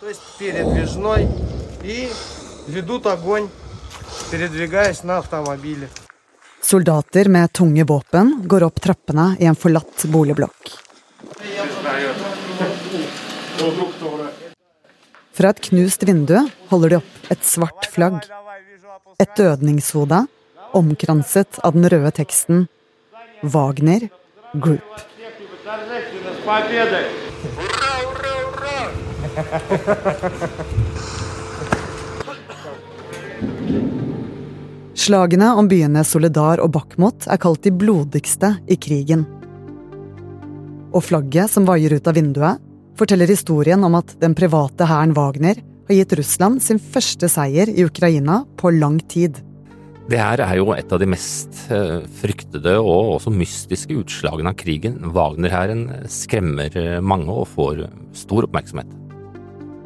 То есть передвижной и ведут огонь, передвигаясь на автомобиле. Soldater med tunge våpen går opp trappene i en forlatt boligblokk. Fra et knust vindu holder de opp et svart flagg. Et dødningshode omkranset av den røde teksten Wagner Group. Slagene om byene Soledar og Bakhmut er kalt de blodigste i krigen. Og flagget som vaier ut av vinduet, forteller historien om at den private hæren Wagner har gitt Russland sin første seier i Ukraina på lang tid. Det her er jo et av de mest eh, fryktede og også mystiske utslagene av krigen. Wagner-hæren skremmer eh, mange og får stor oppmerksomhet.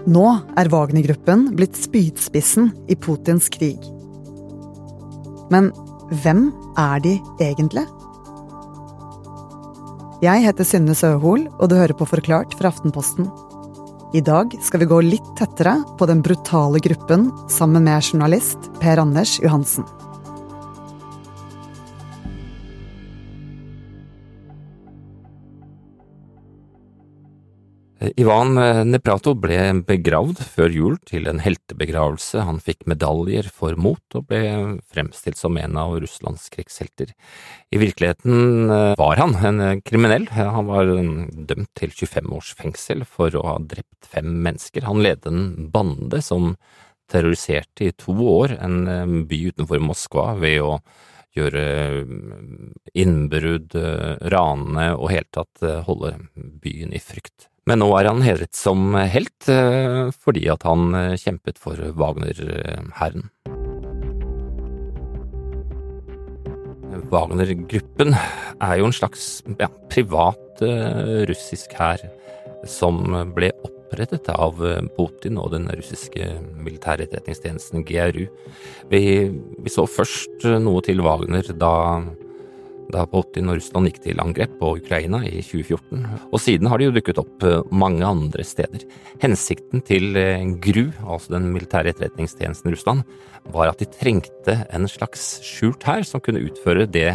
Nå er Wagner-gruppen blitt spydspissen i Putins krig. Men hvem er de egentlig? Jeg heter Synne Søhol, og du hører på Forklart fra Aftenposten. I dag skal vi gå litt tettere på den brutale gruppen sammen med journalist Per Anders Johansen. Ivan Neprato ble begravd før jul til en heltebegravelse. Han fikk medaljer for mot og ble fremstilt som en av Russlands krigshelter. I virkeligheten eh, var han en kriminell. Han var dømt til 25 års fengsel for å ha drept fem mennesker. Han ledet en bande som terroriserte i to år en eh, by utenfor Moskva ved å gjøre innbrudd, eh, rane og helt tatt holde byen i frykt. Men nå er han hedret som helt eh, fordi at han eh, kjempet for Wagner-hæren. Wagner-gruppen er jo en slags ja, privat uh, russisk hær som ble opprettet av Putin og den russiske militæretterretningstjenesten GRU. Vi, vi så først noe til Wagner da da Putin og Russland gikk til angrep på Ukraina i 2014, og siden har de jo dukket opp eh, mange andre steder. Hensikten til eh, GRU, altså den militære etterretningstjenesten Russland, var at de trengte en slags skjult hær som kunne utføre det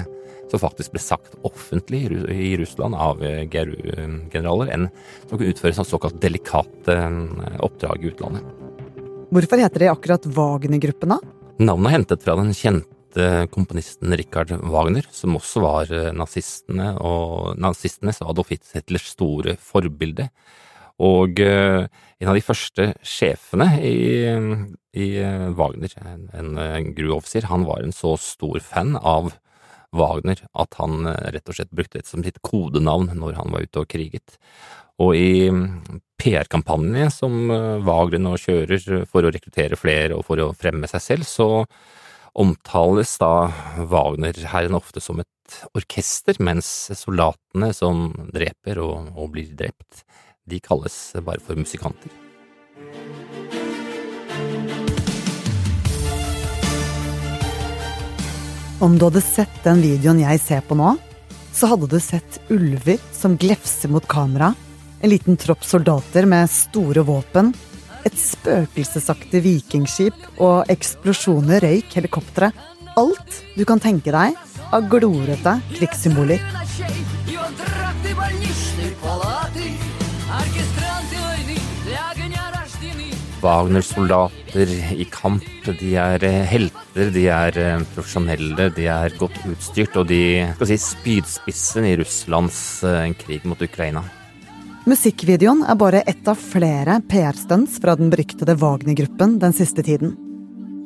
som faktisk ble sagt offentlig i Russland av eh, GRU-generaler, enn som kunne utføre sånn såkalt delikate oppdrag i utlandet. Hvorfor heter de akkurat Wagner-gruppen, da? Navnet er hentet fra den kjente komponisten Richard Wagner, som også var eh, nazistene og nazistenes og Adolf Hitlers store forbilde. Og eh, en av de første sjefene i, i eh, Wagner, en, en GRU-offiser, han var en så stor fan av Wagner at han rett og slett brukte det som sitt kodenavn når han var ute og kriget. Og i PR-kampanjene som Wagner nå kjører for å rekruttere flere og for å fremme seg selv, så omtales da Wagner-hæren ofte som et orkester, mens soldatene som dreper og, og blir drept, de kalles bare for musikanter. Om du hadde sett den videoen jeg ser på nå, så hadde du sett ulver som glefser mot kamera, en liten tropp soldater med store våpen et spøkelsesaktig vikingskip og eksplosjoner, røyk, helikoptre. Alt du kan tenke deg av glorete krigssymboler. Wagner-soldater i kamp, de er helter, de er eh, profesjonelle, de er godt utstyrt, og de skal si spydspissen i Russlands eh, krig mot Ukraina. Musikkvideoen er bare ett av flere PR-stunts fra den beryktede Wagner-gruppen den siste tiden.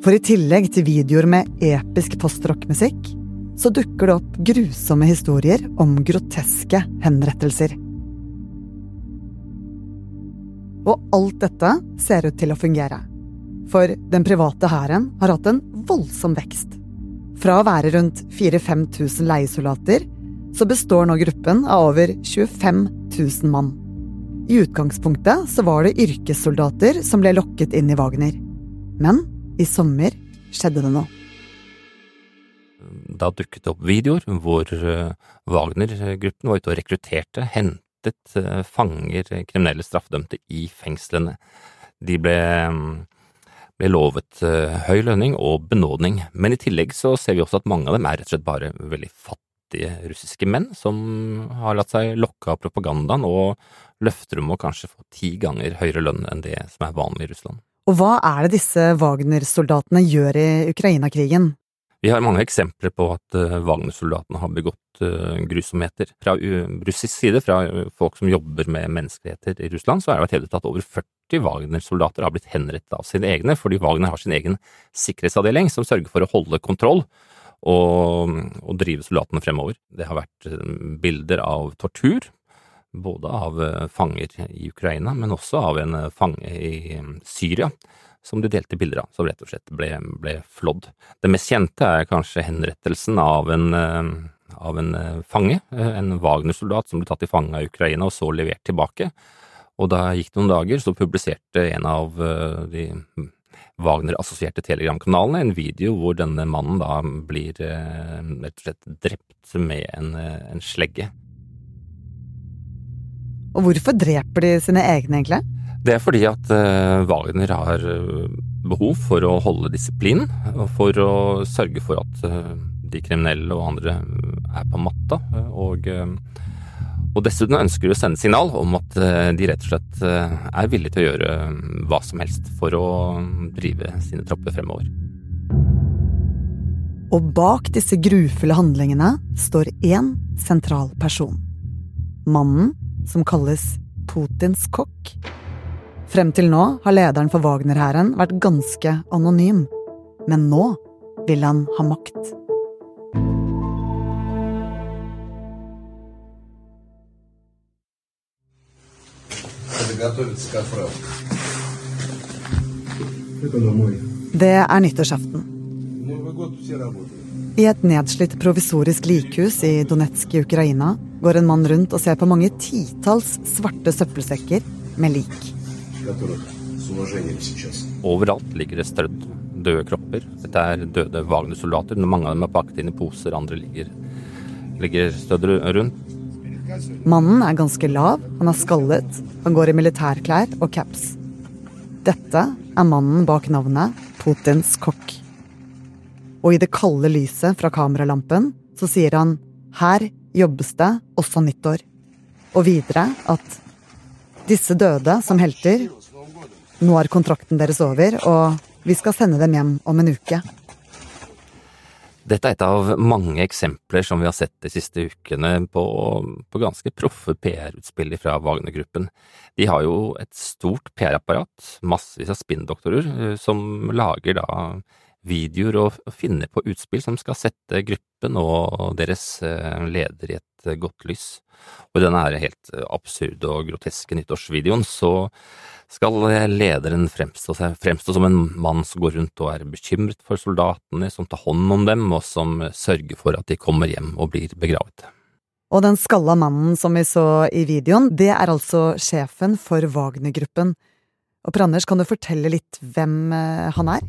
For i tillegg til videoer med episk postrock-musikk, så dukker det opp grusomme historier om groteske henrettelser. Og alt dette ser ut til å fungere. For den private hæren har hatt en voldsom vekst. Fra å være rundt 4000-5000 leiesoldater, så består nå gruppen av over 25 000 mann. I utgangspunktet så var det yrkessoldater som ble lokket inn i Wagner. Men i sommer skjedde det noe. Da dukket det opp videoer hvor eh, Wagner-gruppen var ute og rekrutterte, hentet eh, fanger, kriminelle straffedømte, i fengslene. De ble, ble lovet uh, høy lønning og benådning, men i tillegg så ser vi også at mange av dem er rett og slett bare veldig fattige russiske menn som har latt seg lokke av propagandaen og løfter om å kanskje få ti ganger høyere lønn enn det som er vanlig i Russland. Og hva er det disse Wagner-soldatene gjør i Ukraina-krigen? Vi har mange eksempler på at uh, Wagner-soldatene har begått uh, grusomheter. Fra russisk side, fra folk som jobber med menneskeretter i Russland, så er det hevdet at over 40 Wagner-soldater har blitt henrettet av sine egne, fordi Wagner har sin egen sikkerhetsavdeling som sørger for å holde kontroll og, og drive soldatene fremover. Det har vært bilder av tortur, både av fanger i Ukraina, men også av en fange i Syria som de delte bilder av, som rett og slett ble, ble flådd. Det mest kjente er kanskje henrettelsen av en, eh, av en eh, fange, eh, en Wagner-soldat som ble tatt i fange av Ukraina og så levert tilbake. Og da gikk det noen dager, så publiserte en av de Wagner-assosierte telegramkanalene en video hvor denne mannen da blir rett og slett drept med en, en slegge. Og hvorfor dreper de sine egne, egentlig? Det er fordi at uh, Wagner har behov for å holde disiplin, og for å sørge for at de kriminelle og andre er på matta. Og, og, dessuten ønsker de å sende signal om at de rett og slett er villige til å gjøre hva som helst for å drive sine tropper fremover. Og bak disse grufulle handlingene står én sentral person. Mannen som kalles Putins kokk. Frem til nå har lederen for Wagner-hæren vært ganske anonym. Men nå vil han ha makt. Det er nyttårsaften. I et nedslitt provisorisk likhus i Donetsk i Ukraina går en mann rundt og ser på mange titalls svarte søppelsekker med lik. Overalt ligger det strødd døde kropper. Dette er døde Wagner-soldater. Mange av dem er pakket inn i poser, andre ligger, ligger strødd rundt. Mannen er ganske lav, han er skallet, han går i militærklær og caps. Dette er mannen bak navnet Putins kokk. Og i det kalde lyset fra kameralampen så sier han her jobbes det også nyttår. Og videre at disse døde som helter. Nå er kontrakten deres over, og vi skal sende dem hjem om en uke. Dette er et av mange eksempler som vi har sett de siste ukene på, på ganske proffe PR-utspill fra Wagner-gruppen. De har jo et stort PR-apparat, massevis av spinndoktorer, eh, som lager da videoer og finner på utspill som skal sette gruppen og deres eh, leder i et eh, godt lys. Og i denne helt absurde og groteske nyttårsvideoen så skal lederen fremstå, fremstå, som en mann som går rundt og er bekymret for soldatene, som tar hånd om dem, og som sørger for at de kommer hjem og blir begravet. Og den skalla mannen som vi så i videoen, det er altså sjefen for Wagner-gruppen. Og Pranders, kan du fortelle litt hvem eh, han er?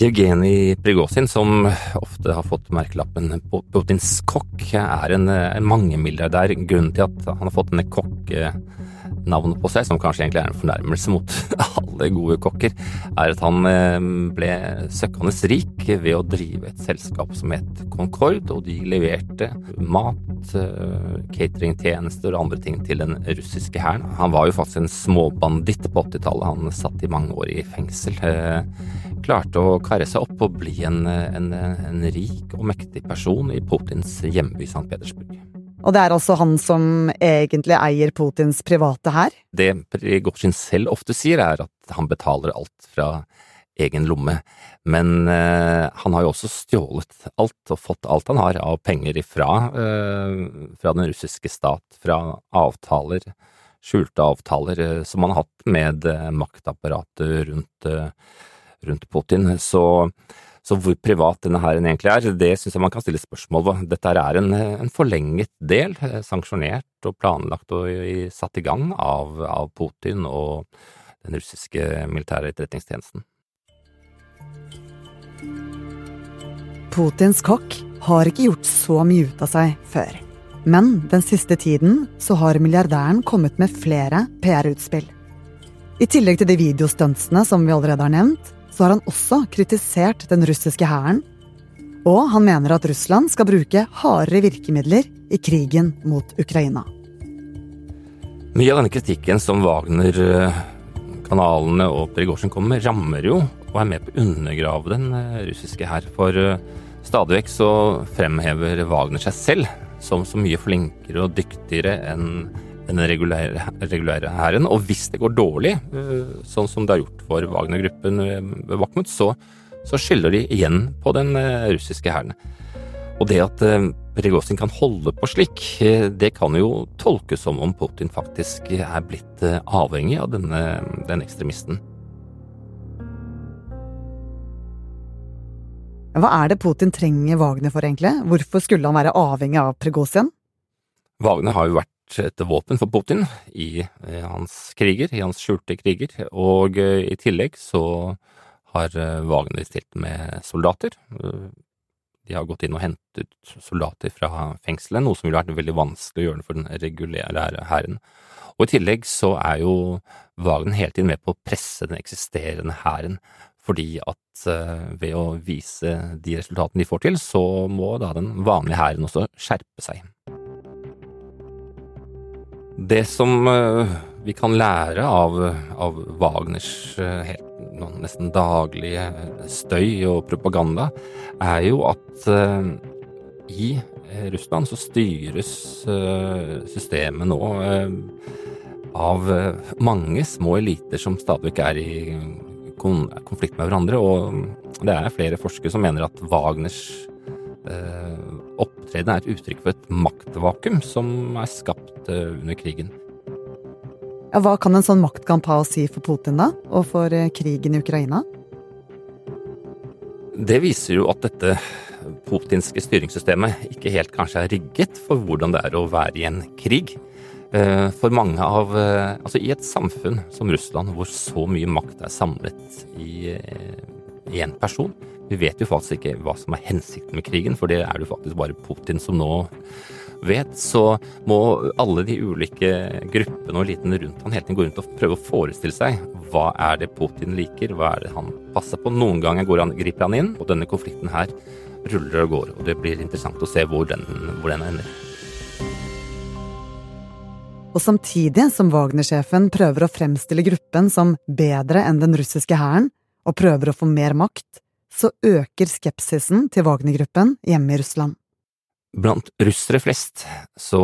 Jevgenij Prigozjin, som ofte har fått merkelappen Putins kokk, er en, en mangemilliardær. Grunnen til at han har fått denne kokkenavnet på seg, som kanskje egentlig er en fornærmelse mot alle gode kokker, er at han eh, ble søkkende rik ved å drive et selskap som het Concord, og de leverte mat, eh, cateringtjenester og andre ting til den russiske hæren. Han var jo faktisk en småbanditt på 80-tallet, han satt i mange år i fengsel. Klarte å karre seg opp og bli en, en, en rik og mektig person i Putins hjemby St. Petersburg. Og det er altså han som egentlig eier Putins private hær? Det Prigozjin selv ofte sier, er at han betaler alt fra egen lomme. Men eh, han har jo også stjålet alt og fått alt han har av penger ifra eh, fra den russiske stat, fra avtaler, skjulte avtaler eh, som han har hatt med eh, maktapparatet rundt eh, rundt Putin. Så, så hvor privat denne hæren egentlig er, det synes jeg man kan stille spørsmål ved. Dette er en, en forlenget del, eh, sanksjonert og planlagt og satt i gang av, av Putin og den russiske militære etterretningstjenesten. Putins kokk har ikke gjort så mye ut av seg før. Men den siste tiden så har milliardæren kommet med flere PR-utspill. I tillegg til de videostuntsene som vi allerede har nevnt, så har han også kritisert den russiske hæren. Og han mener at Russland skal bruke hardere virkemidler i krigen mot Ukraina. Mye av denne kritikken som Wagner-kanalene og Prigozjin kommer med, rammer jo og er med på å undergrave den eh, russiske hær. For eh, stadig vekk så fremhever Wagner seg selv som så mye flinkere og dyktigere enn den regulære, regulære hæren. Og hvis det går dårlig, eh, sånn som det har gjort for Wagner-gruppen ved Bakhmut, så, så skylder de igjen på den russiske hæren. Og det at Prigozjin kan holde på slik, det kan jo tolkes som om Putin faktisk er blitt avhengig av denne, den ekstremisten. Hva er det Putin trenger Wagner for, egentlig? Hvorfor skulle han være avhengig av Prigozjin? Wagner har jo vært et våpen for Putin i eh, hans kriger, i hans skjulte kriger, og eh, i tillegg så har eh, Wagner stilt med soldater. De har gått inn og hentet soldater fra fengselet, noe som ville vært veldig vanskelig å gjøre for den regulære hæren. Og i tillegg så er jo Wagner hele tiden med på å presse den eksisterende hæren fordi at ved å vise de resultatene de får til, så må da den vanlige hæren også skjerpe seg. Det som eh, vi kan lære av, av Wagners eh, helt, nesten daglige støy og propaganda, er jo at i Russland så styres systemet nå av mange små eliter som stadig er i konflikt med hverandre. Og det er flere forskere som mener at Wagners eh, opptreden er et uttrykk for et maktvakuum som er skapt eh, under krigen. Ja, hva kan en sånn maktkamp ha å si for Putin, da? Og for eh, krigen i Ukraina? Det viser jo at dette putinske styringssystemet ikke helt kanskje er rigget for hvordan det er å være i en krig. Eh, for mange av Altså, i et samfunn som Russland, hvor så mye makt er samlet i én person Vi vet jo faktisk ikke hva som er hensikten med krigen, for det er det jo faktisk bare Putin som nå vet. Så må alle de ulike gruppene og elitene rundt han hele tiden gå rundt og prøve å forestille seg hva er det Putin liker, hva er det han passer på. Noen ganger han, griper han inn, og denne konflikten her ruller og går. Og det blir interessant å se hvor den, hvor den ender. Og samtidig som Wagner-sjefen prøver å fremstille gruppen som bedre enn den russiske hæren, og prøver å få mer makt, så øker skepsisen til Wagner-gruppen hjemme i Russland. Blant russere flest så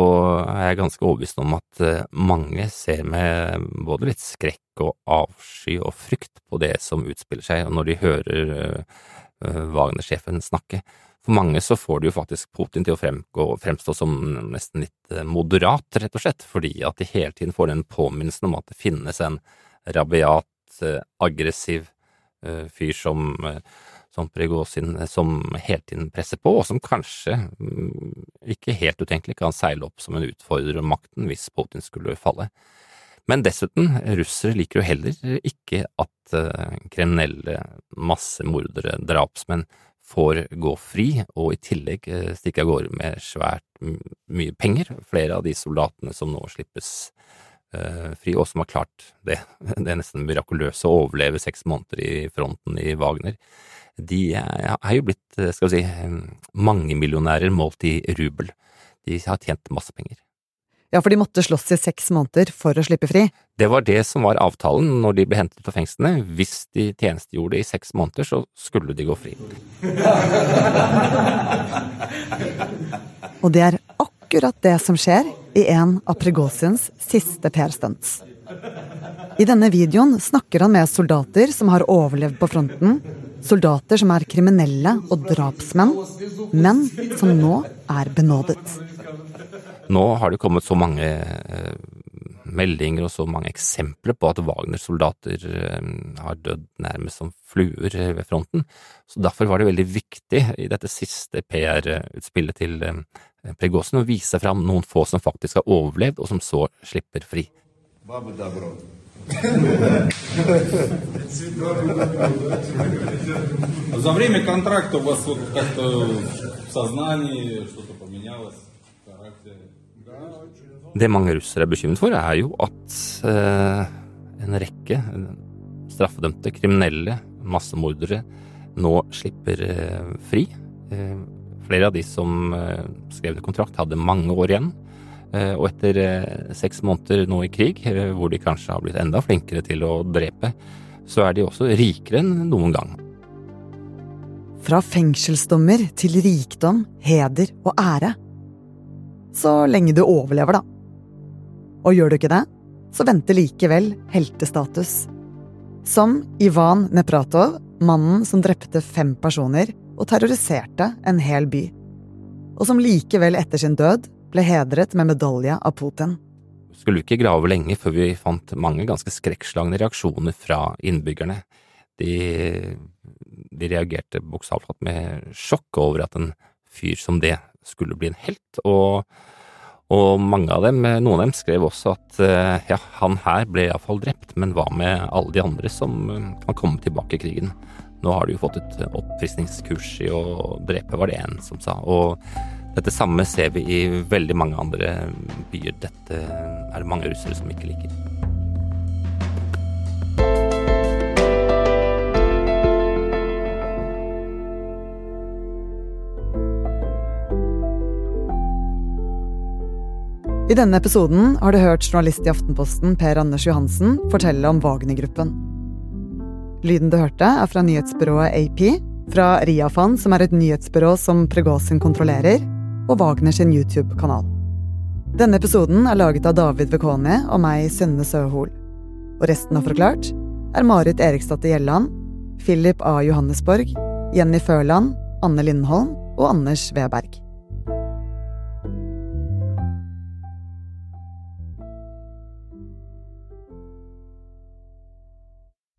er jeg ganske overbevist om at eh, mange ser med både litt skrekk og avsky og frykt på det som utspiller seg, når de hører eh, Wagner-sjefen snakke. For mange så får det jo faktisk Putin til å fremstå som nesten litt eh, moderat, rett og slett, fordi at de hele tiden får den påminnelsen om at det finnes en rabiat, eh, aggressiv fyr som, som Prigozjin, som hele tiden presser på, og som kanskje, um, ikke helt utenkelig, kan seile opp som en utfordrer om makten hvis Putin skulle falle. Men dessuten, russere liker jo heller ikke at uh, kriminelle massemordere, drapsmenn, får gå fri, og i tillegg eh, stikke av gårde med svært mye penger. Flere av de soldatene som nå slippes fri, og som har klart det, det er nesten mirakuløse å overleve seks måneder i fronten i Wagner, de er, er jo blitt, eh, skal vi si, mangemillionærer målt i rubel. De har tjent masse penger. Ja, for de måtte slåss i seks måneder for å slippe fri? Det var det som var avtalen når de ble hentet ut av fengslene. Hvis de tjenestegjorde i seks måneder, så skulle de gå fri. Og det er akkurat det som skjer i en av Pregosiens siste PR-stunts. I denne videoen snakker han med soldater som har overlevd på fronten. Soldater som er kriminelle og drapsmenn, men som nå er benådet. Nå har det kommet så mange eh, meldinger og så mange eksempler på at Wagner-soldater eh, har dødd nærmest som fluer ved fronten. Så Derfor var det veldig viktig i dette siste PR-utspillet til eh, Prigozjin å vise fram noen få som faktisk har overlevd, og som så slipper fri. За время контракта у вас вот как-то в сознании что-то поменялось? Det mange russere er bekymret for, er jo at eh, en rekke straffedømte kriminelle, massemordere, nå slipper eh, fri. Eh, flere av de som eh, skrev under kontrakt, hadde mange år igjen. Og etter seks måneder nå i krig, hvor de kanskje har blitt enda flinkere til å drepe, så er de også rikere enn noen gang. Fra fengselsdommer til rikdom, heder og ære. Så lenge du overlever, da. Og gjør du ikke det, så venter likevel heltestatus. Som Ivan Nepratov, mannen som drepte fem personer og terroriserte en hel by. Og som likevel etter sin død ble hedret med medalje av Putin. Skulle ikke grave lenge før vi fant mange ganske skrekkslagne reaksjoner fra innbyggerne. De, de reagerte bokstavelig talt med sjokk over at en fyr som det skulle bli en helt, og, og mange av dem, noen av dem skrev også at eh, ja, han her ble iallfall drept, men hva med alle de andre som eh, kan komme tilbake i krigen? Nå har de jo fått et oppfriskningskurs i å drepe, var det en som sa. Og dette samme ser vi i veldig mange andre byer. Dette er det mange russere som ikke liker. I denne episoden har du hørt journalist i Aftenposten Per Anders Johansen fortelle om Wagner-gruppen. Lyden du hørte, er fra nyhetsbyrået AP, fra Riafan, som er et nyhetsbyrå som Pregozin kontrollerer, og Wagner sin YouTube-kanal. Denne episoden er laget av David Vekoni og meg, Synne Søhol. Og resten av Forklart er Marit Eriksdatter Gjelland, Philip A. Johannesborg, Jenny Førland, Anne Lindholm og Anders Weberg.